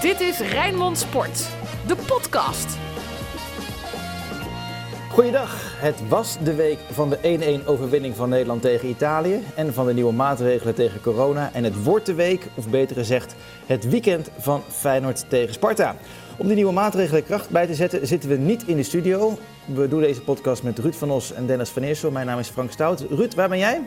Dit is Rijnmond Sport, de podcast. Goeiedag. Het was de week van de 1-1 overwinning van Nederland tegen Italië en van de nieuwe maatregelen tegen corona. En het wordt de week, of beter gezegd, het weekend van Feyenoord tegen Sparta. Om die nieuwe maatregelen kracht bij te zetten zitten we niet in de studio. We doen deze podcast met Ruud van Os en Dennis van Eersel. Mijn naam is Frank Stout. Ruud, waar ben jij?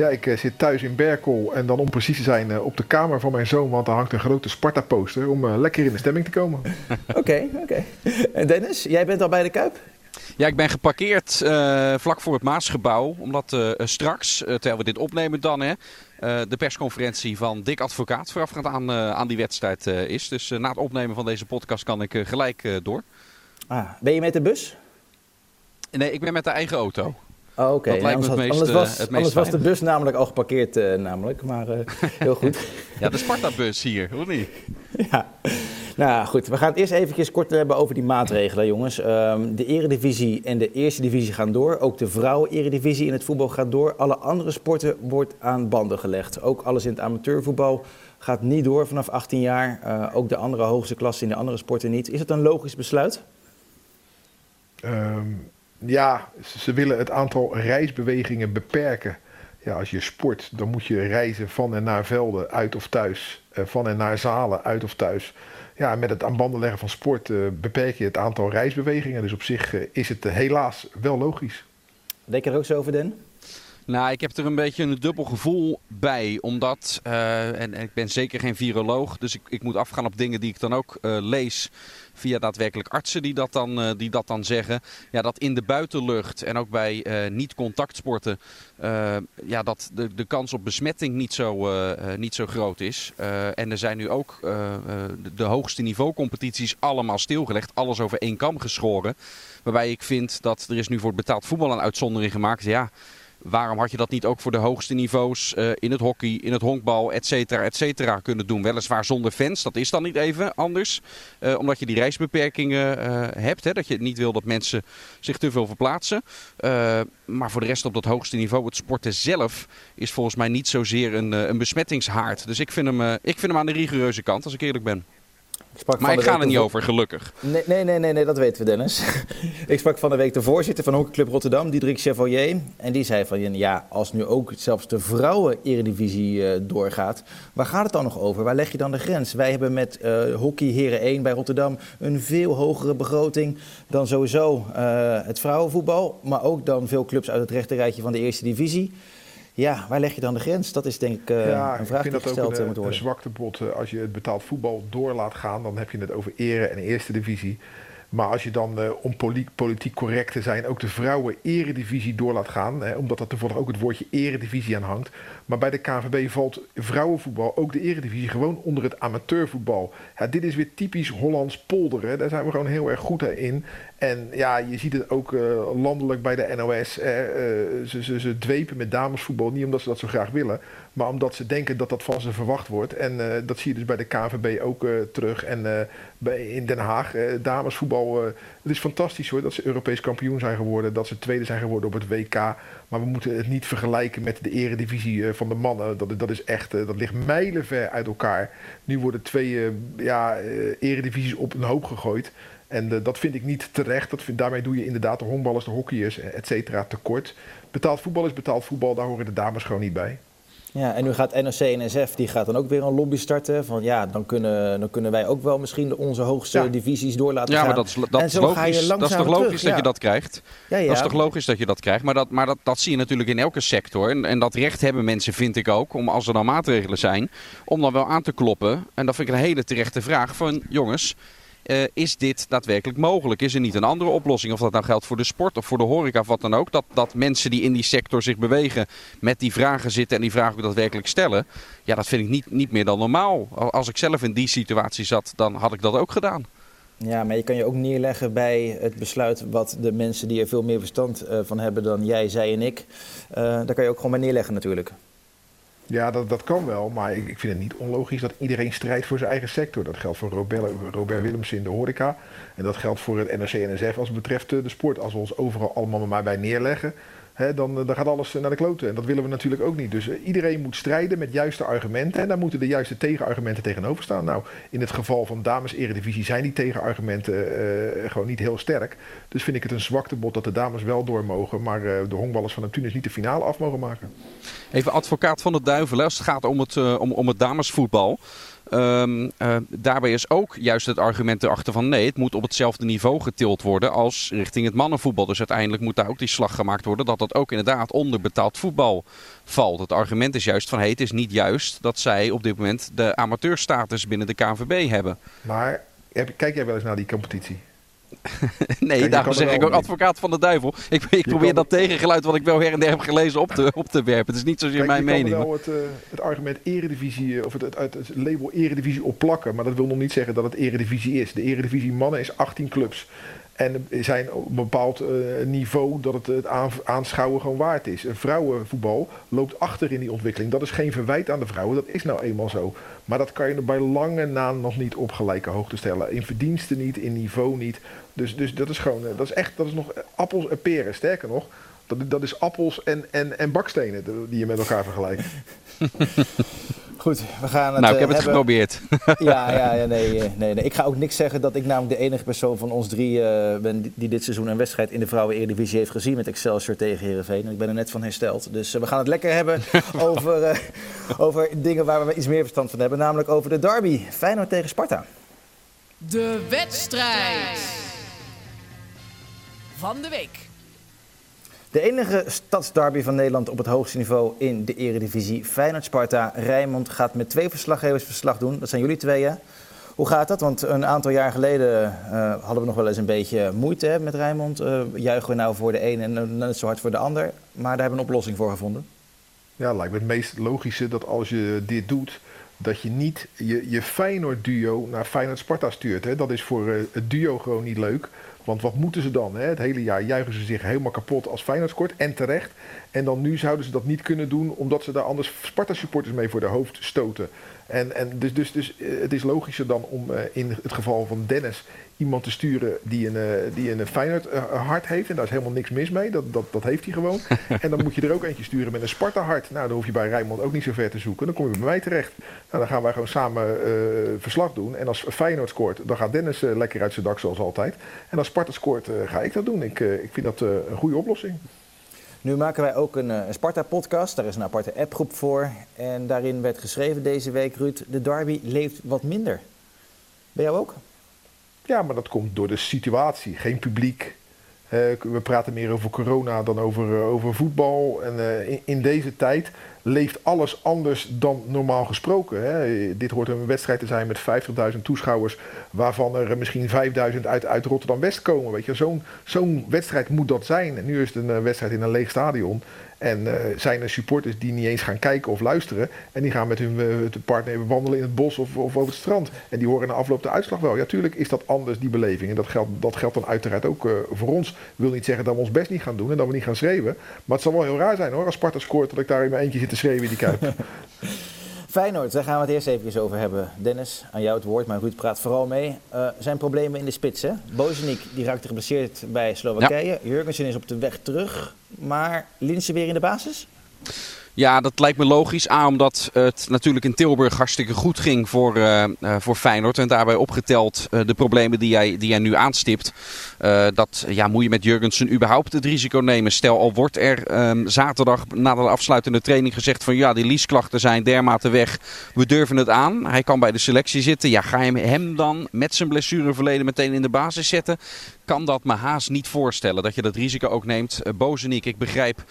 Ja, ik uh, zit thuis in Berkel en dan om precies te zijn uh, op de kamer van mijn zoon, want daar hangt een grote Sparta-poster om uh, lekker in de stemming te komen. Oké, oké. Okay, okay. Dennis, jij bent al bij de Kuip? Ja, ik ben geparkeerd vlak voor het Maasgebouw, omdat straks, terwijl we dit opnemen dan, hè, de persconferentie van Dick Advocaat voorafgaand aan, aan die wedstrijd is. Dus na het opnemen van deze podcast kan ik gelijk door. Ah, ben je met de bus? Nee, ik ben met de eigen auto. Oh, Oké, okay. anders, anders, was, het anders was de bus namelijk al geparkeerd, uh, namelijk. Maar uh, heel goed. ja, de Sparta-bus hier, hoe niet? ja, nou goed. We gaan het eerst even kort hebben over die maatregelen, jongens. Um, de eredivisie en de eerste divisie gaan door. Ook de vrouwen-eredivisie in het voetbal gaat door. Alle andere sporten wordt aan banden gelegd. Ook alles in het amateurvoetbal gaat niet door vanaf 18 jaar. Uh, ook de andere hoogste klassen in de andere sporten niet. Is het een logisch besluit? Um ja, ze willen het aantal reisbewegingen beperken. Ja, als je sport, dan moet je reizen van en naar velden, uit of thuis. Eh, van en naar zalen, uit of thuis. Ja, met het aan banden leggen van sport eh, beperk je het aantal reisbewegingen. Dus op zich eh, is het helaas wel logisch. Denk je er ook zo over, Den? Nou, ik heb er een beetje een dubbel gevoel bij. Omdat, uh, en, ik ben zeker geen viroloog, dus ik, ik moet afgaan op dingen die ik dan ook uh, lees via daadwerkelijk artsen die dat dan, uh, die dat dan zeggen. Ja, dat in de buitenlucht en ook bij niet-contactsporten, ja, dat de, de kans op besmetting niet zo, niet zo groot is. en er zijn nu ook de, de hoogste niveaucompetities allemaal stilgelegd. Alles over één kam geschoren. Waarbij ik vind dat er is nu voor betaald voetbal een uitzondering gemaakt. Ja, Waarom had je dat niet ook voor de hoogste niveaus uh, in het hockey, in het honkbal, et cetera, et cetera kunnen doen? Weliswaar zonder fans, dat is dan niet even anders. Uh, omdat je die reisbeperkingen uh, hebt. Hè, dat je niet wil dat mensen zich te veel verplaatsen. maar voor de rest op dat hoogste niveau, het sporten zelf, is volgens mij niet zozeer een, een besmettingshaard. Dus ik vind, hem, ik vind hem aan de rigoureuze kant, als ik eerlijk ben. Ik maar ik ga er niet over, gelukkig. Nee, nee, nee, nee, nee, dat weten we, Dennis. ik sprak van de week de voorzitter van Hockeyclub Rotterdam, Diederik Chevalier. En die zei van, ja, als nu ook zelfs de vrouwen-eredivisie uh, doorgaat, waar gaat het dan nog over? Waar leg je dan de grens? Wij hebben met uh, Hockey Heren 1 bij Rotterdam een veel hogere begroting dan sowieso uh, het vrouwenvoetbal. Maar ook dan veel clubs uit het rechterrijtje van de eerste divisie. Ja, waar leg je dan de grens? Dat is denk ik uh, ja, een vraag ik die gesteld een, moet worden. een zwakte bot. Als je het betaald voetbal door laat gaan, dan heb je het over ere en eerste divisie. Maar als je dan, uh, om politiek correct te zijn, ook de vrouwen-eredivisie door laat gaan, hè, omdat er toevallig ook het woordje eredivisie aan hangt. Maar bij de KVB valt vrouwenvoetbal, ook de eredivisie, gewoon onder het amateurvoetbal. Ja, dit is weer typisch Hollands polderen. Daar zijn we gewoon heel erg goed in. En ja, je ziet het ook uh, landelijk bij de NOS. Uh, ze, ze, ze dwepen met damesvoetbal, niet omdat ze dat zo graag willen, maar omdat ze denken dat dat van ze verwacht wordt. En uh, dat zie je dus bij de KNVB ook terug. En bij, in Den Haag, damesvoetbal. het is fantastisch hoor dat ze Europees kampioen zijn geworden. Dat ze tweede zijn geworden op het WK. Maar we moeten het niet vergelijken met de eredivisie van de mannen. Dat, dat is echt, dat ligt mijlenver uit elkaar. Nu worden twee ja, eredivisies op een hoop gegooid. En dat vind ik niet terecht. Dat vind, daarmee doe je inderdaad de honkballers, de hockeyers, et cetera, tekort. Betaald voetbal is betaald voetbal, daar horen de dames gewoon niet bij. Ja, en nu gaat NOC en NSF, die gaat dan ook weer een lobby starten. Van ja, dan kunnen, dan kunnen wij ook wel misschien onze hoogste ja. divisies door laten ja, gaan. Ja, maar dat is, dat is logisch. Dat is toch logisch terug, dat ja. je dat krijgt? Ja, ja. Dat is toch logisch dat je dat krijgt? Maar, dat, maar dat, dat zie je natuurlijk in elke sector. En, en dat recht hebben mensen, vind ik ook, om als er dan maatregelen zijn, om dan wel aan te kloppen. En dat vind ik een hele terechte vraag van jongens. Uh, is dit daadwerkelijk mogelijk? Is er niet een andere oplossing? Of dat nou geldt voor de sport of voor de horeca of wat dan ook. Dat, dat mensen die in die sector zich bewegen met die vragen zitten en die vragen ook daadwerkelijk stellen. Ja, dat vind ik niet, niet meer dan normaal. Als ik zelf in die situatie zat, dan had ik dat ook gedaan. Ja, maar je kan je ook neerleggen bij het besluit wat de mensen die er veel meer verstand uh, van hebben dan jij, zij en ik. Uh, daar kan je ook gewoon bij neerleggen natuurlijk. Ja, dat, dat kan wel, maar ik, ik vind het niet onlogisch dat iedereen strijdt voor zijn eigen sector. Dat geldt voor Robert, Robert Willemsen in de horeca. En dat geldt voor het NRC-NSF als het betreft de sport. Als we ons overal allemaal maar bij neerleggen, Dan, dan gaat alles naar de kloten. En dat willen we natuurlijk ook niet. Dus iedereen moet strijden met juiste argumenten. En daar moeten de juiste tegenargumenten tegenover staan. Nou, in het geval van dames eredivisie zijn die tegenargumenten gewoon niet heel sterk. Dus vind ik het een zwaktebod dat de dames wel door mogen. Maar de honkballers van Neptunus niet de finale af mogen maken. Even advocaat van de duivel, als het gaat om het, om, om het damesvoetbal. Um, uh, daarbij is ook juist het argument erachter van nee, het moet op hetzelfde niveau getild worden als richting het mannenvoetbal. Dus uiteindelijk moet daar ook die slag gemaakt worden dat dat ook inderdaad onder betaald voetbal valt. Het argument is juist van hey, het is niet juist dat zij op dit moment de amateurstatus binnen de KNVB hebben. Maar kijk jij wel eens naar die competitie? nee, daarom zeg ik ook advocaat van de duivel. Ik, ik probeer dat tegengeluid wat ik wel her en der heb gelezen op te, op te werpen. Het is niet zozeer mijn mening. Ik kan wel het, uh, het, argument eredivisie, eh, of het, het, het, label eredivisie opplakken. Maar dat wil nog niet zeggen dat het eredivisie is. De eredivisie mannen is 18 clubs. En zijn op een bepaald uh, niveau dat het het aanschouwen gewoon waard is. Vrouwenvoetbal loopt achter in die ontwikkeling. Dat is geen verwijt aan de vrouwen, dat is nou eenmaal zo. Maar dat kan je bij lange na nog niet op gelijke hoogte stellen. In verdiensten niet, in niveau niet. Dus, dus dat is gewoon, dat is echt, dat is nog appels en peren. Sterker nog, dat, dat is appels en, en, en bakstenen die je met elkaar vergelijkt. Goed, we gaan het Nou, ik heb het hebben. geprobeerd. Ja, ja, ja nee, nee, nee. Ik ga ook niks zeggen dat ik namelijk de enige persoon van ons drie uh, ben die dit seizoen een wedstrijd in de vrouwen-eredivisie heeft gezien met Excelsior tegen Herenveen. Ik ben er net van hersteld. Dus uh, we gaan het lekker hebben over, uh, over dingen waar we iets meer verstand van hebben. Namelijk over de derby. Feyenoord tegen Sparta. De wedstrijd van de week. De enige stadsderby van Nederland op het hoogste niveau in de eredivisie. Feyenoord-Sparta. Rijnmond gaat met twee verslaggevers verslag doen. Dat zijn jullie tweeën. Hoe gaat dat? Want een aantal jaar geleden uh, hadden we nog wel eens een beetje moeite hè, met Rijnmond. Uh, juichen we nou voor de een en net zo hard voor de ander. Maar daar hebben we een oplossing voor gevonden. Ja, lijkt me het meest logische dat als je dit doet... dat je niet je, je Feyenoord-duo naar Feyenoord-Sparta stuurt. Hè. Dat is voor uh, het duo gewoon niet leuk... Want wat moeten ze dan? Hè? Het hele jaar juichen ze zich helemaal kapot als Feyenoord scoort. En terecht. En dan nu zouden ze dat niet kunnen doen... omdat ze daar anders Sparta-supporters mee voor de hoofd stoten. En, en dus, dus, dus eh, het is logischer dan om uh, in het geval van Dennis iemand te sturen die een, uh, die een Feyenoord hart heeft. En daar is helemaal niks mis mee. Dat, dat, dat heeft hij gewoon. en dan moet je er ook eentje sturen met een Sparta hart. Nou, dan hoef je bij Rijnmond ook niet zo ver te zoeken. Dan kom je bij mij terecht. Nou, dan gaan wij gewoon samen verslag doen. En als Feyenoord scoort, dan gaat Dennis lekker uit zijn dak zoals altijd. En als Sparta scoort, ga ik dat doen. Ik, ik vind dat een goede oplossing. Nu maken wij ook een, een Sparta-podcast. Daar is een aparte appgroep voor. En daarin werd geschreven deze week, Ruud, de derby leeft wat minder. Ben jou ook? Ja, maar dat komt door de situatie. Geen publiek. Uh, we praten meer over corona dan over, uh, over voetbal. En uh, in, in, deze tijd leeft alles anders dan normaal gesproken. Hè. Dit hoort een wedstrijd te zijn met 50.000 toeschouwers, waarvan er misschien 5.000 uit, uit Rotterdam-West komen. Weet je. Zo'n, zo'n wedstrijd moet dat zijn. En nu is het een wedstrijd in een leeg stadion. En uh, zijn er supporters die niet eens gaan kijken of luisteren. En die gaan met hun uh, partner wandelen in het bos of, of over het strand. En die horen na afloop de uitslag wel. Ja, tuurlijk is dat anders, die beleving. En dat geldt, dat geldt dan uiteraard ook uh, voor ons. Wil niet zeggen dat we ons best niet gaan doen en dat we niet gaan schreeuwen. Maar het zal wel heel raar zijn hoor, als Sparta scoort, dat ik daar in mijn eentje zit te schreeuwen in die kuip. Feyenoord, daar gaan we het eerst even over hebben. Dennis, aan jou het woord, maar Ruud praat vooral mee. Uh, zijn problemen in de spits, hè? Bozenik, die raakte geblesseerd bij Slowakije. Ja. Jurgensen is op de weg terug. Maar Linse weer in de basis? Ja, dat lijkt me logisch. A, omdat het natuurlijk in Tilburg hartstikke goed ging voor, uh, voor Feyenoord. En daarbij opgeteld uh, de problemen die jij, die jij nu aanstipt. dat ja, moet je met Jurgensen überhaupt het risico nemen. Stel al wordt er ehm, zaterdag na de afsluitende training gezegd van ja, die liesklachten zijn dermate weg. We durven het aan. Hij kan bij de selectie zitten. Ja, ga je hem dan met zijn blessureverleden meteen in de basis zetten? kan dat me haast niet voorstellen. Dat je dat risico ook neemt. Bozeniek, ik begrijp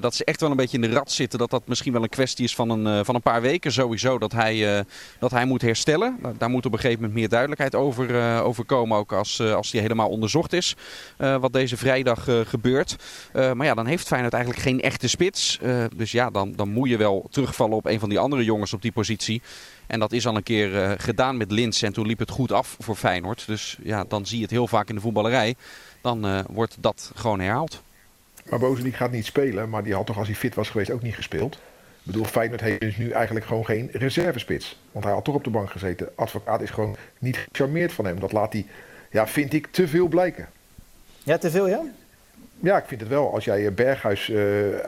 dat ze echt wel een beetje in de rat zitten. Dat dat misschien wel een kwestie is van een, uh, van een paar weken sowieso. Dat hij, dat hij moet herstellen. Daar moet op een gegeven moment meer duidelijkheid over, over komen. Ook als, als die helemaal onderzocht is. wat deze vrijdag gebeurt. maar ja, dan heeft Feyenoord eigenlijk geen echte spits. dus ja, dan, dan moet je wel terugvallen op een van die andere jongens op die positie. En dat is al een keer gedaan met Lins en toen liep het goed af voor Feyenoord. Dus ja, dan zie je het heel vaak in de voetballerij. Dan wordt dat gewoon herhaald. Maar Bozenik gaat niet spelen, maar die had toch als hij fit was geweest ook niet gespeeld. Ik bedoel, Feyenoord heeft dus nu eigenlijk gewoon geen reservespits. Want hij had toch op de bank gezeten. Advocaat is gewoon niet gecharmeerd van hem. Dat laat hij, ja, vind ik, te veel blijken. Ja, te veel ja? Ja, ik vind het wel. Als jij Berghuis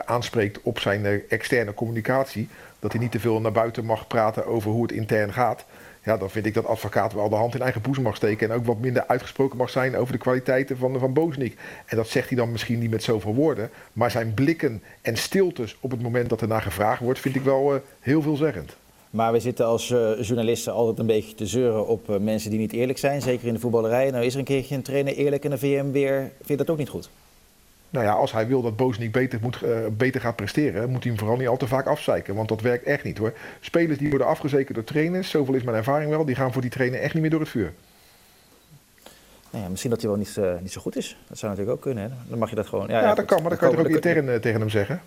aanspreekt op zijn externe communicatie, dat hij niet te veel naar buiten mag praten over hoe het intern gaat. Ja, dan vind ik dat advocaat wel de hand in eigen boezem mag steken. En ook wat minder uitgesproken mag zijn over de kwaliteiten van, van Bozeniek. En dat zegt hij dan misschien niet met zoveel woorden. Maar zijn blikken en stiltes op het moment dat er naar gevraagd wordt, vind ik wel uh, heel veelzeggend. Maar we zitten als uh, journalisten altijd een beetje te zeuren op uh, mensen die niet eerlijk zijn. Zeker in de voetballerij. Nou is er een keertje een trainer eerlijk en de VM weer. Vind dat ook niet goed? Nou ja, als hij wil dat Bozeniek beter, moet, uh, beter gaat presteren, moet hij hem vooral niet al te vaak afzeiken. Want dat werkt echt niet hoor. Spelers die worden afgezekerd door trainers, zoveel is mijn ervaring wel, die gaan voor die trainer echt niet meer door het vuur. Nou ja, misschien dat hij wel niet, uh, niet zo goed is. Dat zou natuurlijk ook kunnen. Hè? Dan mag je dat gewoon. Ja, ja, ja dat kan, maar dan kan je toch ook intern uh, tegen hem zeggen.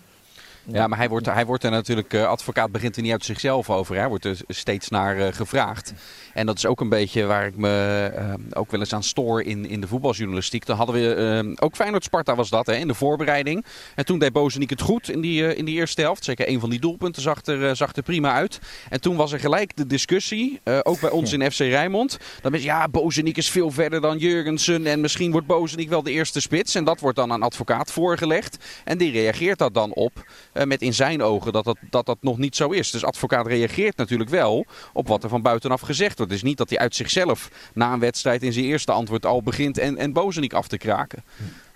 Ja, maar hij wordt, hij wordt er natuurlijk, uh, advocaat begint er niet uit zichzelf over. Hij wordt er steeds naar uh, gevraagd. En dat is ook een beetje waar ik me uh, ook wel eens aan stoor in, in de voetbaljournalistiek. Dan hadden we, ook Feyenoord-Sparta was dat hè, in de voorbereiding. En toen deed Bozeniek het goed in die, in die eerste helft. Zeker een van die doelpunten zag er, zag er prima uit. En toen was er gelijk de discussie, ook bij ons in FC Rijnmond. Dat mensen, ja, Bozeniek is veel verder dan Jurgensen. En misschien wordt Bozeniek wel de eerste spits. En dat wordt dan aan advocaat voorgelegd. En die reageert daar dan op. Uh, met in zijn ogen dat dat, dat dat nog niet zo is. Dus advocaat reageert natuurlijk wel op wat er van buitenaf gezegd wordt. Het is niet dat hij uit zichzelf na een wedstrijd in zijn eerste antwoord al begint en, en Bozeniek af te kraken.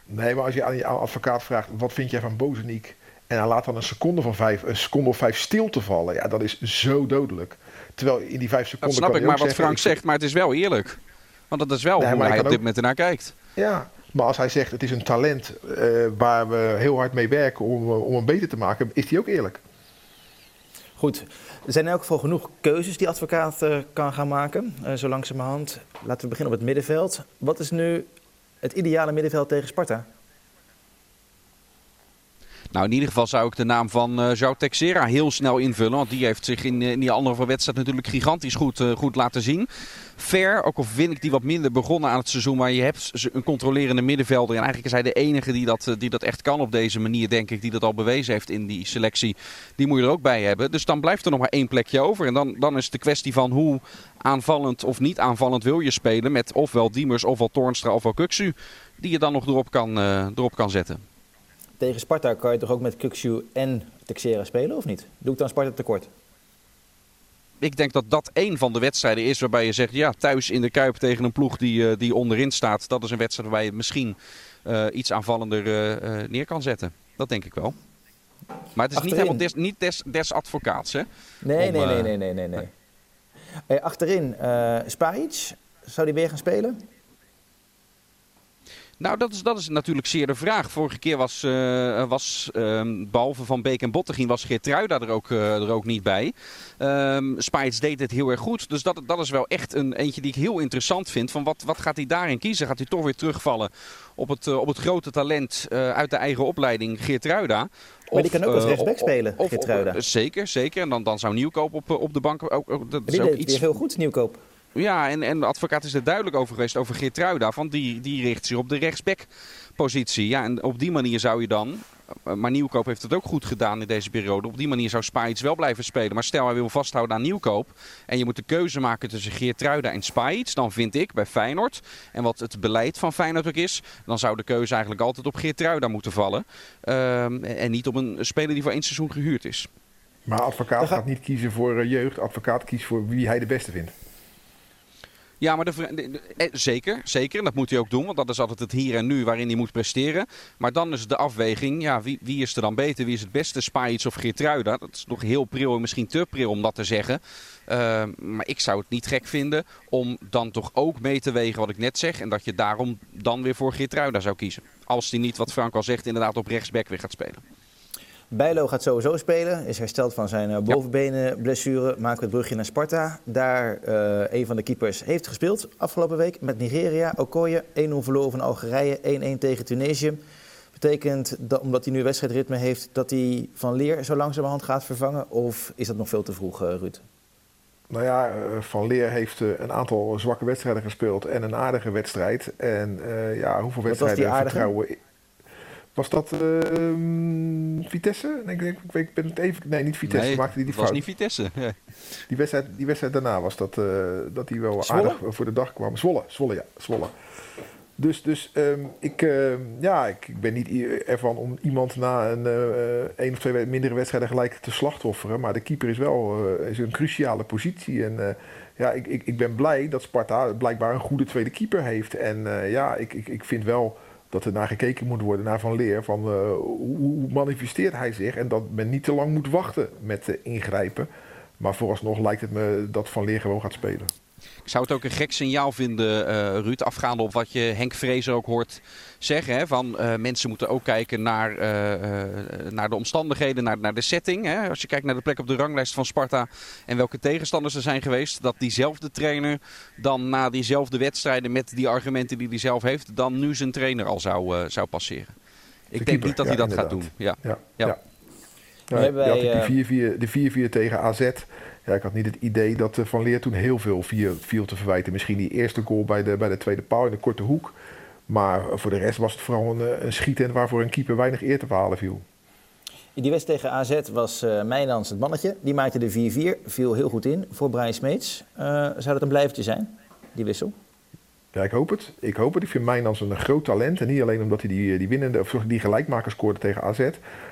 Nee, maar als je aan je advocaat vraagt, wat vind jij van Bozeniek? En hij laat dan een seconde, van vijf, een seconde of vijf stil te vallen. Ja, dat is zo dodelijk. Terwijl in die vijf seconden. Dat snap ik, maar wat Frank zegt, maar het is wel eerlijk. Want dat is wel nee, hoe hij op dit moment ernaar kijkt. Ja, maar als hij zegt het is een talent uh, waar we heel hard mee werken om, om hem beter te maken, is hij ook eerlijk. Goed, er zijn in elk geval genoeg keuzes die advocaat uh, kan gaan maken, uh, zo langzamerhand. Laten we beginnen op het middenveld. Wat is nu het ideale middenveld tegen Sparta? Nou, in ieder geval zou ik de naam van uh, João Texera heel snel invullen. Want die heeft zich in, in die andere wedstrijd natuurlijk gigantisch goed, uh, goed laten zien. Fair, ook al vind ik die wat minder begonnen aan het seizoen. Maar je hebt een controlerende middenvelder. En eigenlijk is hij de enige die dat, die dat echt kan op deze manier, denk ik. Die dat al bewezen heeft in die selectie. Die moet je er ook bij hebben. Dus dan blijft er nog maar één plekje over. En dan, dan is het de kwestie van hoe aanvallend of niet aanvallend wil je spelen. Met ofwel Diemers, ofwel Toornstra, ofwel Kuksu. Die je dan nog erop kan, erop kan zetten tegen Sparta kan je toch ook met Kukshu en Texera spelen, of niet? Doe ik dan Sparta tekort? Ik denk dat dat één van de wedstrijden is waarbij je zegt... ja, thuis in de Kuip tegen een ploeg die, uh, die onderin staat... dat is een wedstrijd waarbij je misschien uh, iets aanvallender uh, neer kan zetten. Dat denk ik wel. Maar het is achterin. niet helemaal des, niet des, des advocaats, hè? Nee, Om, nee, nee, nee, nee, nee, nee. nee. achterin, uh, Spajic, zou die weer gaan spelen? Nou, dat is, dat is natuurlijk zeer de vraag. Vorige keer was, uh, was uh, behalve Van Beek en Bottegien, was Geertruida er ook, uh, er ook niet bij. Um, Spijts deed het heel erg goed. Dus dat, dat is wel echt een eentje die ik heel interessant vind. Van wat, wat gaat hij daarin kiezen? Gaat hij toch weer terugvallen op het, op het grote talent uit de eigen opleiding Geertruida? Maar of, die kan ook als rechtsback spelen, Geertruida. zeker, zeker. En dan, dan zou Nieuwkoop op, op de bank ook... ook dat is ook iets... heel goed, Nieuwkoop. Ja, en, en de advocaat is er duidelijk over geweest over Geertruida. Van die, die richt zich op de rechtsback-positie. Ja, en op die manier zou je dan... Maar Nieuwkoop heeft het ook goed gedaan in deze periode. Op die manier zou Spajic wel blijven spelen. Maar stel hij wil vasthouden aan Nieuwkoop. En je moet de keuze maken tussen Geertruida en Spajic. Dan vind ik bij Feyenoord. En wat het beleid van Feyenoord ook is. Dan zou de keuze eigenlijk altijd op Geertruida moeten vallen. Um, en niet op een speler die voor één seizoen gehuurd is. Maar advocaat gaat niet kiezen voor jeugd. Advocaat kiest voor wie hij de beste vindt. Ja, maar de, eh, zeker, zeker. En dat moet hij ook doen, want dat is altijd het hier en nu waarin hij moet presteren. Maar dan is de afweging, ja, wie, wie is er dan beter? Wie is het beste, Spajic of Geertruida? Dat is nog heel pril en misschien te pril om dat te zeggen. Uh, maar ik zou het niet gek vinden om dan toch ook mee te wegen wat ik net zeg. En dat je daarom dan weer voor Geertruida zou kiezen. Als hij niet, wat Frank al zegt, inderdaad op rechtsback weer gaat spelen. Bijlo gaat sowieso spelen, is hersteld van zijn uh, bovenbenenblessure. Maken we het brugje naar Sparta. Daar uh, een van de keepers heeft gespeeld afgelopen week met Nigeria. Okoye 1-0 verloren van Algerije, 1-1 tegen Tunesië. Betekent dat omdat hij nu wedstrijdritme heeft dat hij Van Leer zo langzamerhand gaat vervangen? Of is dat nog veel te vroeg, uh, Ruud? Nou ja, Van Leer heeft een aantal zwakke wedstrijden gespeeld en een aardige wedstrijd. En ja, hoeveel wedstrijden vertrouwen was dat uh, Vitesse? Nee, ik, ik, ik, ben het even. Nee, niet Vitesse. Nee, maakte die, die fout. was niet Vitesse. Die, wedstrijd, die wedstrijd daarna was dat, uh, dat hij wel Zwolle? aardig voor de dag kwam. Zwolle, Zwolle ja. Zwolle. Dus, dus ehm, ik, ehm, ja, ik, ik ben niet ervan om iemand na een eh, één of twee we- mindere wedstrijden gelijk te slachtofferen. Maar de keeper is wel eh, is een cruciale positie. En eh, ja, ik, ik, ik ben blij dat Sparta blijkbaar een goede tweede keeper heeft. En eh, ja, ik, ik, ik vind wel dat er naar gekeken moet worden, naar Van Leer. Van eh, hoe, manifesteert hij zich? En dat men niet te lang moet wachten met eh, ingrijpen. Maar vooralsnog lijkt het me dat Van Leer gewoon gaat spelen. Ik zou het ook een gek signaal vinden, eh, Ruud, afgaande op wat je Henk Vrezer ook hoort zeggen. Hè, van eh, mensen moeten ook kijken naar, eh, eh, naar de omstandigheden, naar, naar de setting. Hè. Als je kijkt naar de plek op de ranglijst van Sparta en welke tegenstanders er zijn geweest. Dat diezelfde trainer dan na diezelfde wedstrijden met die argumenten die hij zelf heeft, dan nu zijn trainer al zou, zou passeren. Ik denk niet dat hij dat gaat doen. Ja. Ja, Ja. ja. Nu hebben je had wij, ook die 4-4 de 4-4 tegen AZ. Ik had niet het idee dat eh, Van Leer toen heel veel viel, viel te verwijten. Misschien die eerste goal bij de, bij de tweede paal in de korte hoek. Maar voor de rest was het vooral een, eh, een schieten waarvoor een keeper weinig eer te verhalen viel. In die wedstrijd tegen AZ was eh Meijlands het mannetje. Die maakte de 4-4, viel heel goed in voor Brian Smeets. Eh, zou dat een blijvertje zijn, die wissel? Ik hoop het. Ik hoop het. Ik vind Mijnans een groot talent. En niet alleen omdat hij die, die winnende, of die gelijkmaker scoorde tegen AZ.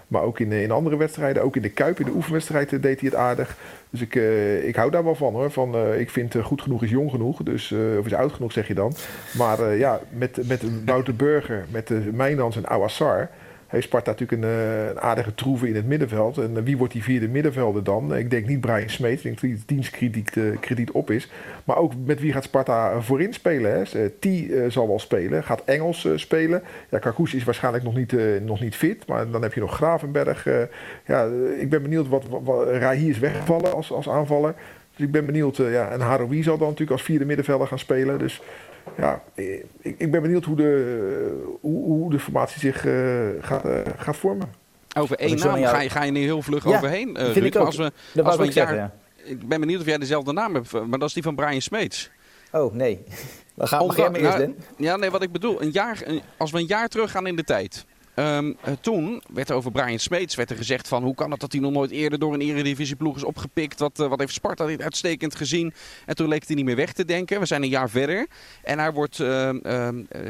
Maar ook in, eh, in andere wedstrijden. Ook in de Kuip, in de oefenwedstrijd eh, deed hij het aardig. Dus ik, eh, ik hou daar wel van hoor. Van, eh, ik vind eh, goed genoeg is jong genoeg. Dus, eh, of is oud genoeg zeg je dan. Maar eh, ja, met, met Wouter Burger, met Mijnans en Awassar... heeft Sparta natuurlijk een, eh, een aardige troeven in het middenveld. En eh, wie wordt die vierde middenvelder dan? Ik denk niet Brian Smeet. Ik denk dat die dienstkrediet eh, krediet op is. Maar ook met wie gaat Sparta voorin spelen? Hè? Eh, T eh, zal wel spelen. Gaat Engels eh, spelen. Ja, Karkoes is waarschijnlijk nog niet, eh, nog niet fit. Maar dan heb je nog Gravenberg. eh, ja, eh, ik ben benieuwd wat, wat, wat is weggevallen als, als aanvaller. Dus ik ben benieuwd. eh, ja, en Haroui zal dan natuurlijk als vierde middenvelder gaan spelen. Dus ja, eh, ik, ik ben benieuwd hoe de, hoe, hoe de formatie zich eh, gaat, eh, gaat vormen. Over één naam jou- ga je, ga je nu heel vlug Ja, overheen, eh, vind Ruud. ik Maar ook. Als we, Dat als we zeggen, jaar, ja. Ik ben benieuwd of jij dezelfde naam hebt, maar dat is die van Brian Smeets. Oh, nee. We gaan maar eerst, nou, Den. Ja, nee, wat ik bedoel, een jaar, een- als we een jaar terug gaan in de tijd. Ehm, eh, toen werd er over Brian Smeets werd er gezegd van hoe kan het dat hij nog nooit eerder door een eredivisieploeg is opgepikt. Wat, eh, wat heeft Sparta dit uitstekend gezien. En toen leek hij niet meer weg te denken. We zijn een jaar verder. En hij wordt... ehm, ehm, eh,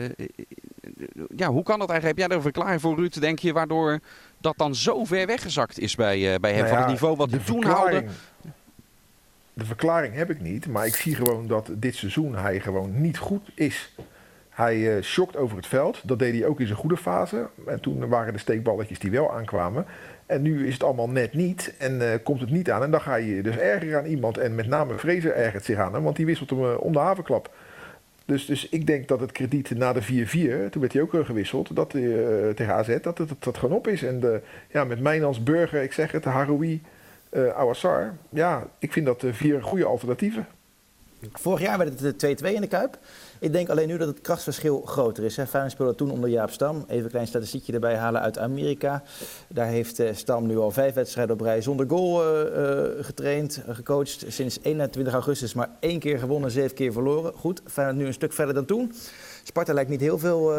ja, hoe kan dat eigenlijk? Heb jij er een verklaring voor Ruud, denk je, waardoor dat dan zo ver weggezakt is bij, bij hem? Nou van het niveau wat hij toen haalde. De verklaring heb ik niet, maar ik zie gewoon dat dit seizoen hij gewoon niet goed is. Hij eh shockt over het veld. Dat deed hij ook in zijn goede fase. En toen waren de steekballetjes die wel aankwamen. En nu is het allemaal net niet. En eh, komt het niet aan. En dan ga je dus erger aan iemand. En met name Fraser ergert zich aan hem. Want die wisselt hem eh, om de havenklap. Dus, dus ik denk dat het krediet na de 4-4, toen werd hij ook gewisseld, dat, tegen AZ, dat het dat, gewoon op is. En de, ja, met Burger, ik zeg het, Haroui, eh Awassar. Ja, ik vind dat vier goede alternatieven. Vorig jaar werd het eh, 2-2 in de Kuip. Ik denk alleen nu dat het krachtsverschil groter is. Hè. Feyenoord speelde toen onder Jaap Stam. Even een klein statistiekje erbij halen uit Amerika. Daar heeft eh, Stam nu al vijf wedstrijden op rij zonder goal eh, eh, getraind, gecoacht. Sinds 21 augustus maar één keer gewonnen, zeven keer verloren. Goed, Feyenoord nu een stuk verder dan toen. Sparta lijkt niet heel veel...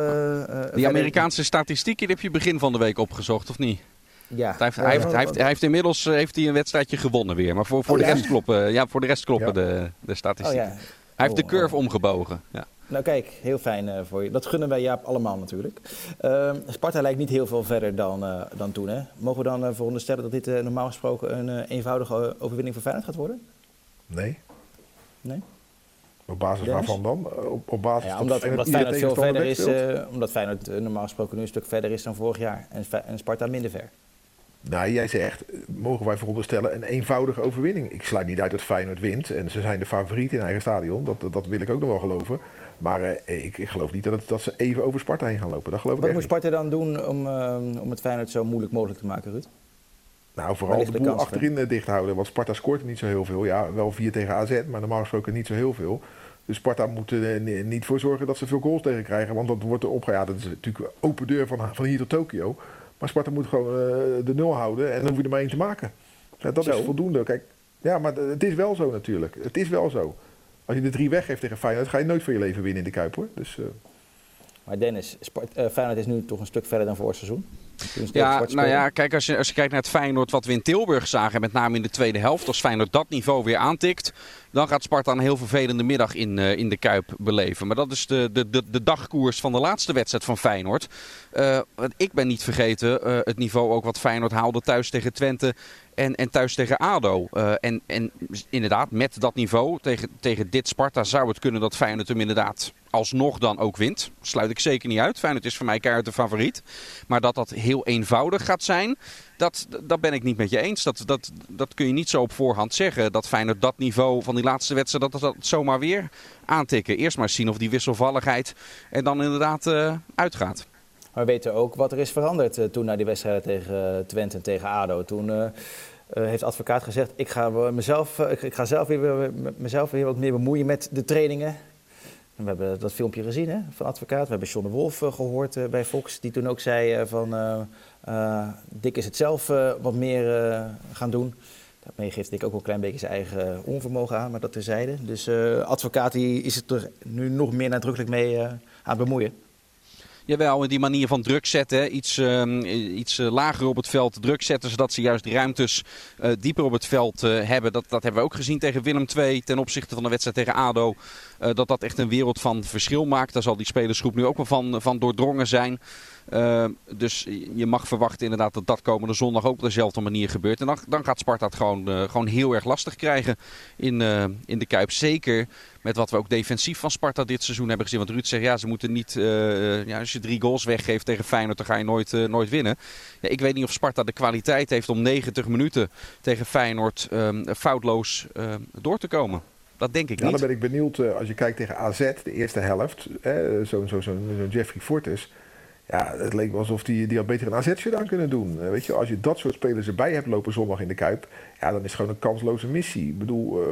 Die Amerikaanse statistieken heb je begin van de week opgezocht, of niet? Ja. Hij heeft, hij heeft, hij heeft, hij heeft inmiddels heeft hij een wedstrijdje gewonnen weer. Maar voor, voor, Oh, de, ja? rest kloppen, ja, voor de rest kloppen Ja. de, de Oh statistieken. ja. Hij heeft de Oh, curve oh. omgebogen. Ja. Nou kijk, heel fijn eh, voor je. Dat gunnen wij Jaap allemaal natuurlijk. Ehm, Sparta lijkt niet heel veel verder dan, eh, dan toen. Hè? Mogen we dan uh, veronderstellen dat dit eh, normaal gesproken een eh, eenvoudige eh, overwinning voor Feyenoord gaat worden? Nee. Nee? Op basis Dennis? waarvan dan? Eh, Op, op basis Ja, dat omdat, omdat Feyenoord veel tegenstander verder is, eh, omdat Feyenoord eh, normaal gesproken nu een stuk verder is dan vorig jaar. En, en Sparta minder ver. Nou, jij zegt, eh, mogen wij veronderstellen, een eenvoudige overwinning. Ik sluit niet uit dat Feyenoord wint. En ze zijn de favoriet in eigen stadion. Dat, dat, dat wil ik ook nog wel geloven. Maar eh, ik, ik geloof niet dat, het, dat ze even over Sparta heen gaan lopen. Dat geloof Wat moet. Sparta dan doen om, eh, om het Feyenoord zo moeilijk mogelijk te maken, Ruud? Nou, vooral de de boel kans, achterin eh, dicht houden. Want Sparta scoort niet zo heel veel. Ja, wel 4 tegen AZ, maar normaal gesproken niet zo heel veel. Dus Sparta moet er ni- niet voor zorgen dat ze veel goals tegen krijgen. Want dat wordt er. Ja, dat is natuurlijk open deur van, van hier tot Tokio. Maar Sparta moet gewoon eh, de nul houden. En dan hoef je er maar één te maken. Dat Zo. is voldoende. Kijk, ja, maar het is wel zo natuurlijk. Het is wel zo. Als je de drie weggeeft tegen Feyenoord, ga je nooit voor je leven winnen in de Kuip hoor. Dus, eh, Maar Dennis, Spart, eh, Feyenoord is nu toch een stuk verder dan vorig seizoen. Ja, nou ja, kijk, als je, als je kijkt naar het Feyenoord wat we in Tilburg zagen, met name in de tweede helft, als Feyenoord dat niveau weer aantikt, dan gaat Sparta een heel vervelende middag in, uh, in de Kuip beleven. Maar dat is de, de, de, de dagkoers van de laatste wedstrijd van Feyenoord. Uh, ik ben niet vergeten uh, het niveau ook wat Feyenoord haalde thuis tegen Twente en, en thuis tegen ADO. en, en inderdaad, met dat niveau tegen, tegen dit Sparta zou het kunnen dat Feyenoord hem inderdaad alsnog dan ook wint. Sluit ik zeker niet uit. Feyenoord is voor mij keihard de favoriet. Maar dat dat heel eenvoudig gaat zijn, dat, dat ben ik niet met je eens. Dat, dat, dat kun je niet zo op voorhand zeggen. Dat Feyenoord dat niveau van die laatste wedstrijd, dat dat zomaar weer aantikken. Eerst maar zien of die wisselvalligheid er dan inderdaad uh, uitgaat. Maar we weten ook wat er is veranderd uh, toen na die wedstrijden tegen Twente en tegen ADO. Toen... Uh, heeft advocaat gezegd: ik ga, mezelf, ik ga zelf weer, mezelf weer wat meer bemoeien met de trainingen. We hebben dat filmpje gezien hè, van advocaat. We hebben John de Wolf uh, gehoord uh, bij Fox, die toen ook zei uh, van Dick is het zelf wat meer gaan doen. Daarmee geeft Dick ook wel een klein beetje zijn eigen onvermogen aan, maar dat terzijde. Dus advocaat die is er nu nog meer nadrukkelijk mee aan het bemoeien. Jawel, die manier van druk zetten. Iets, uh, iets lager op het veld druk zetten. Zodat ze juist ruimtes uh, dieper op het veld uh, hebben. Dat, dat hebben we ook gezien tegen Willem II. Ten opzichte van de wedstrijd tegen ADO. dat dat echt een wereld van verschil maakt. Daar zal die spelersgroep nu ook wel van, van doordrongen zijn. Uh, dus je mag verwachten inderdaad dat dat komende zondag ook op dezelfde manier gebeurt. En dan, dan gaat Sparta het gewoon, uh, gewoon heel erg lastig krijgen in, uh, in de Kuip. Zeker met wat we ook defensief van Sparta dit seizoen hebben gezien. Want Ruud zegt, ja, ze moeten niet... ja, als je drie goals weggeeft tegen Feyenoord, dan ga je nooit, nooit winnen. Ja, ik weet niet of Sparta de kwaliteit heeft om 90 minuten tegen Feyenoord um, foutloos door te komen. Dat denk ik ja, niet. Dan ben ik benieuwd, als je kijkt tegen AZ, de eerste helft. Zo'n zo, zo, zo Jeffrey Fortes... Ja, het leek alsof die, die had beter een AZ-shirt aan kunnen doen. Weet je, als je dat soort spelers erbij hebt lopen zondag in de Kuip... Ja, dan is het gewoon een kansloze missie. Ik bedoel, uh,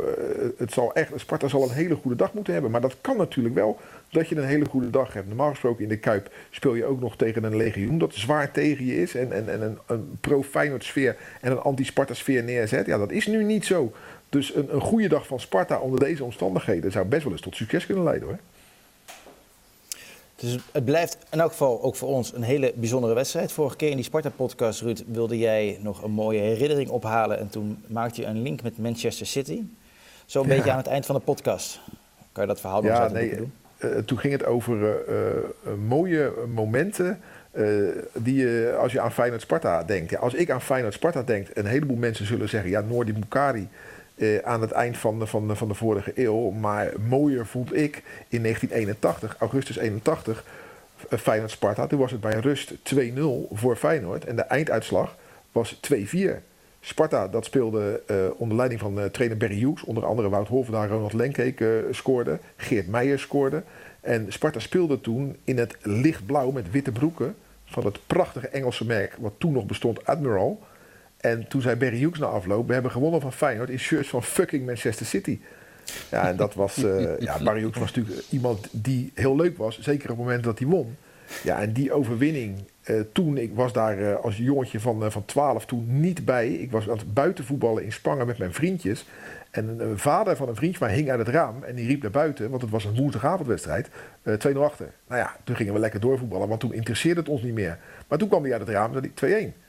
het zal echt, Sparta zal een hele goede dag moeten hebben. Maar dat kan natuurlijk wel dat je een hele goede dag hebt. Normaal gesproken in de Kuip speel je ook nog tegen een legioen dat zwaar tegen je is. En, en, en een, een pro-Feyenoord sfeer en een anti-Sparta sfeer neerzet. Ja, dat is nu niet zo. Dus een, een goede dag van Sparta onder deze omstandigheden... zou best wel eens tot succes kunnen leiden hoor. Dus het blijft in elk geval ook voor ons een hele bijzondere wedstrijd. Vorige keer in die Sparta-podcast, Ruud, wilde jij nog een mooie herinnering ophalen. En toen maakte je een link met Manchester City. Zo'n ja. beetje aan het eind van de podcast. Kan je dat verhaal nog ja, nee, doen? Uh, toen ging het over uh, uh, mooie momenten die je, als je aan Feyenoord-Sparta denkt. als ik aan Feyenoord-Sparta denk, een heleboel mensen zullen zeggen... ja, Noordi Bukari uh, aan het eind van de, van, de, van de vorige eeuw. Maar mooier vond ik in 1981, augustus 81, uh, Feyenoord-Sparta. Toen was het bij rust 2-0 voor Feyenoord. En de einduitslag was 2-4. Sparta dat speelde uh, onder leiding van trainer Barry Hughes. Onder andere Wout Holvendaar, Ronald Lenkeek scoorde. Geert Meijer scoorde. En Sparta speelde toen in het lichtblauw met witte broeken... van het prachtige Engelse merk wat toen nog bestond, Admiral... En toen zei Barry Hughes na afloop: We hebben gewonnen van Feyenoord in shirts van fucking Manchester City. Ja, en dat was. Uh, ja, Barry Hughes was natuurlijk iemand die heel leuk was, zeker op het moment dat hij won. Ja, en die overwinning. Uh, toen, ik was daar uh, als jongetje van, uh, van 12 toen niet bij. Ik was aan het buitenvoetballen in Spangen met mijn vriendjes. En een vader van een vriendje van mij hing uit het raam en die riep naar buiten, want het was een woensdagavondwedstrijd, 2-0 achter. Nou ja, toen gingen we lekker doorvoetballen, want toen interesseerde het ons niet meer. Maar toen kwam hij uit het raam en zei hij 2-1.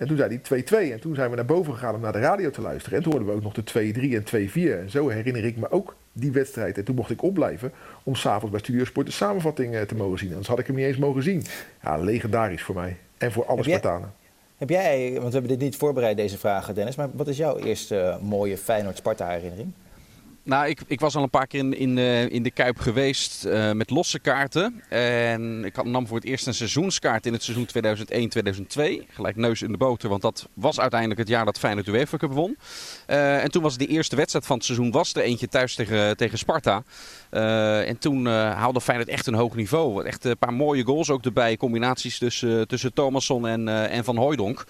En toen zei hij 2-2. En toen zijn we naar boven gegaan om naar de radio te luisteren. En toen hoorden we ook nog de 2-3 en 2-4. En zo herinner ik me ook die wedstrijd. En toen mocht ik opblijven om s'avonds bij Studiosport de samenvatting te mogen zien. Anders had ik hem niet eens mogen zien. Ja, legendarisch voor mij. En voor alle Spartanen. Heb jij, want we hebben dit niet voorbereid, deze vragen, Dennis. Maar wat is jouw eerste mooie Feyenoord-Sparta-herinnering? Nou, ik, ik was al een paar keer in, in, uh, in de Kuip geweest uh, met losse kaarten. En ik had, nam voor het eerst een seizoenskaart in het seizoen 2001-2002. Gelijk neus in de boter, want dat was uiteindelijk het jaar dat Feyenoord de UEFA Cup won. Uh, en toen was de eerste wedstrijd van het seizoen was er eentje thuis tegen, tegen Sparta. en toen haalde Feyenoord echt een hoog niveau. Echt een paar mooie goals ook erbij. Combinaties tussen, tussen Thomasson en, en Van Hooijdonk.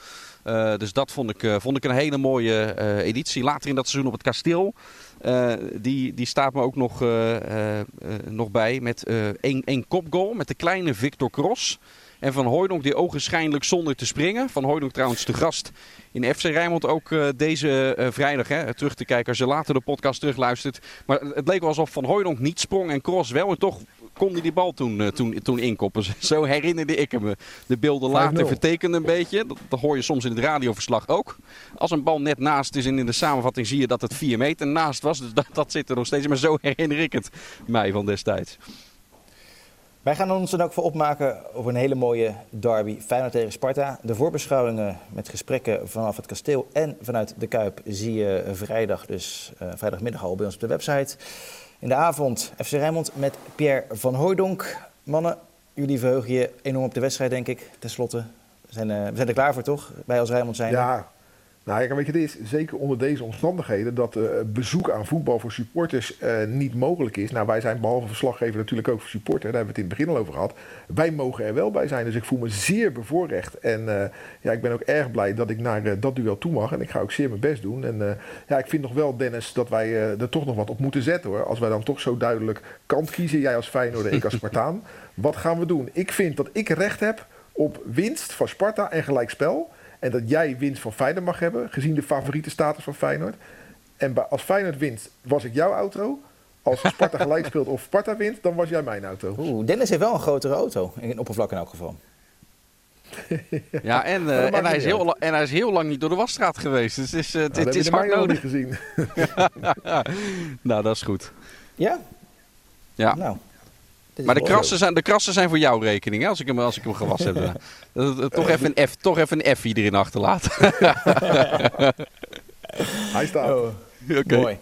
Dus dat vond ik, vond ik een hele mooie editie. Later in dat seizoen op het kasteel. Die, die staat me ook nog, nog bij met één, één kopgoal met de kleine Victor Cross. En Van Hooydonk die ogenschijnlijk zonder te springen. Van Hooydonk trouwens de gast in FC Rijnmond ook deze vrijdag. Hè, terug te kijken als je later de podcast terugluistert. Maar het leek wel alsof Van Hooydonk niet sprong en Cross wel. En toch kon hij die bal toen, uh, toen, toen inkoppen. Zo herinnerde ik hem. De beelden later vertekenen een beetje. Dat, dat, hoor je soms in het radioverslag ook. Als een bal net naast is en in de samenvatting zie je dat het 4 meter naast was. Dus dat, dat zit er nog steeds. Maar zo herinner ik het mij van destijds. Wij gaan ons dan ook voor opmaken over een hele mooie derby Feyenoord tegen Sparta. De voorbeschouwingen met gesprekken vanaf het kasteel en vanuit de Kuip zie je vrijdag, dus uh, vrijdagmiddag al bij ons op de website. In de avond FC Rijnmond met Pierre van Hooijdonk. Mannen, jullie verheugen je enorm op de wedstrijd, denk ik, ten slotte. We zijn, uh, we zijn er klaar voor, toch? Wij als Rijnmond zijn. Ja, nou, weet je, het is zeker onder deze omstandigheden dat uh, bezoek aan voetbal voor supporters uh, niet mogelijk is. Nou, wij zijn behalve verslaggever natuurlijk ook voor supporter, daar hebben we het in het begin al over gehad. Wij mogen er wel bij zijn, dus ik voel me zeer bevoorrecht. En uh, ja, ik ben ook erg blij dat ik naar dat duel toe mag en ik ga ook zeer mijn best doen. En ja, ik vind nog wel, Dennis, dat wij er toch nog wat op moeten zetten hoor. Als wij dan toch zo duidelijk kant kiezen, jij als Feyenoord en ik als Spartaan. wat gaan we doen? Ik vind dat ik recht heb op winst van Sparta en gelijkspel. En dat jij winst van Feyenoord mag hebben, gezien de favoriete status van Feyenoord. En als Feyenoord wint, was ik jouw auto. Als Sparta gelijk speelt of Sparta wint, dan was jij mijn auto. Oeh, Dennis heeft wel een grotere auto, in oppervlak in elk geval. ja, en, uh, en, hij is heel, en hij is heel lang niet door de wasstraat geweest. Dus het is, uh, nou, het is hard nodig. gezien. nou, dat is goed. Ja? Ja. Nou, maar de krassen, zijn, de krassen zijn voor jouw rekening, hè, als, ik hem, als ik hem gewassen heb. toch, even een F, toch even een F erin achterlaten. Hij staat. Oh, okay. Mooi.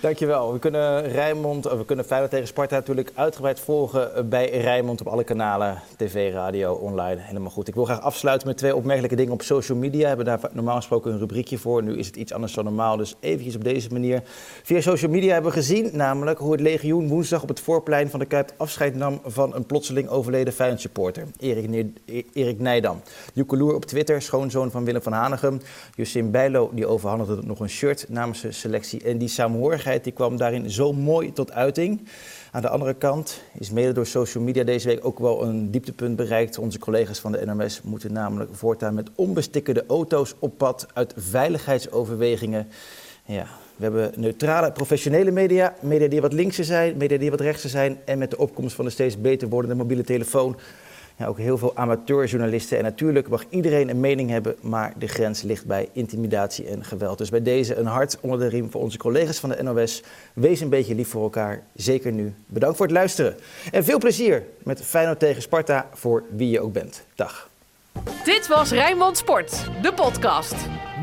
Dankjewel. We kunnen Rijnmond, we kunnen Feyenoord tegen Sparta natuurlijk uitgebreid volgen bij Rijnmond op alle kanalen, tv, radio, online. Helemaal goed. Ik wil graag afsluiten met twee opmerkelijke dingen op social media. We hebben daar normaal gesproken een rubriekje voor. Nu is het iets anders dan normaal, dus eventjes op deze manier. Via social media hebben we gezien namelijk hoe het legioen woensdag op het voorplein van de Kuip afscheid nam van een plotseling overleden Feyenoord supporter, Erik, Erik Nijdam. Loer op Twitter, schoonzoon van Willem van Hanegem. Justin Bijlo, die overhandigde nog een shirt namens de selectie. En die saamhorigheid die kwam daarin zo mooi tot uiting. Aan de andere kant is mede door social media deze week ook wel een dieptepunt bereikt. Onze collega's van de NMS moeten namelijk voortaan met onbestikkerde auto's op pad uit veiligheidsoverwegingen. Ja, we hebben neutrale, professionele media, media die wat linkser zijn, media die wat rechtser zijn. En met de opkomst van de steeds beter wordende mobiele telefoon ja, ook heel veel amateurjournalisten. En natuurlijk mag iedereen een mening hebben, maar de grens ligt bij intimidatie en geweld. Dus bij deze een hart onder de riem voor onze collega's van de NOS. Wees een beetje lief voor elkaar, zeker nu. Bedankt voor het luisteren. En veel plezier met Feyenoord tegen Sparta voor wie je ook bent. Dag. Dit was Rijnmond Sport, de podcast.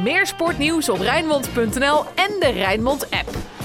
Meer sportnieuws op Rijnmond.nl en de Rijnmond app.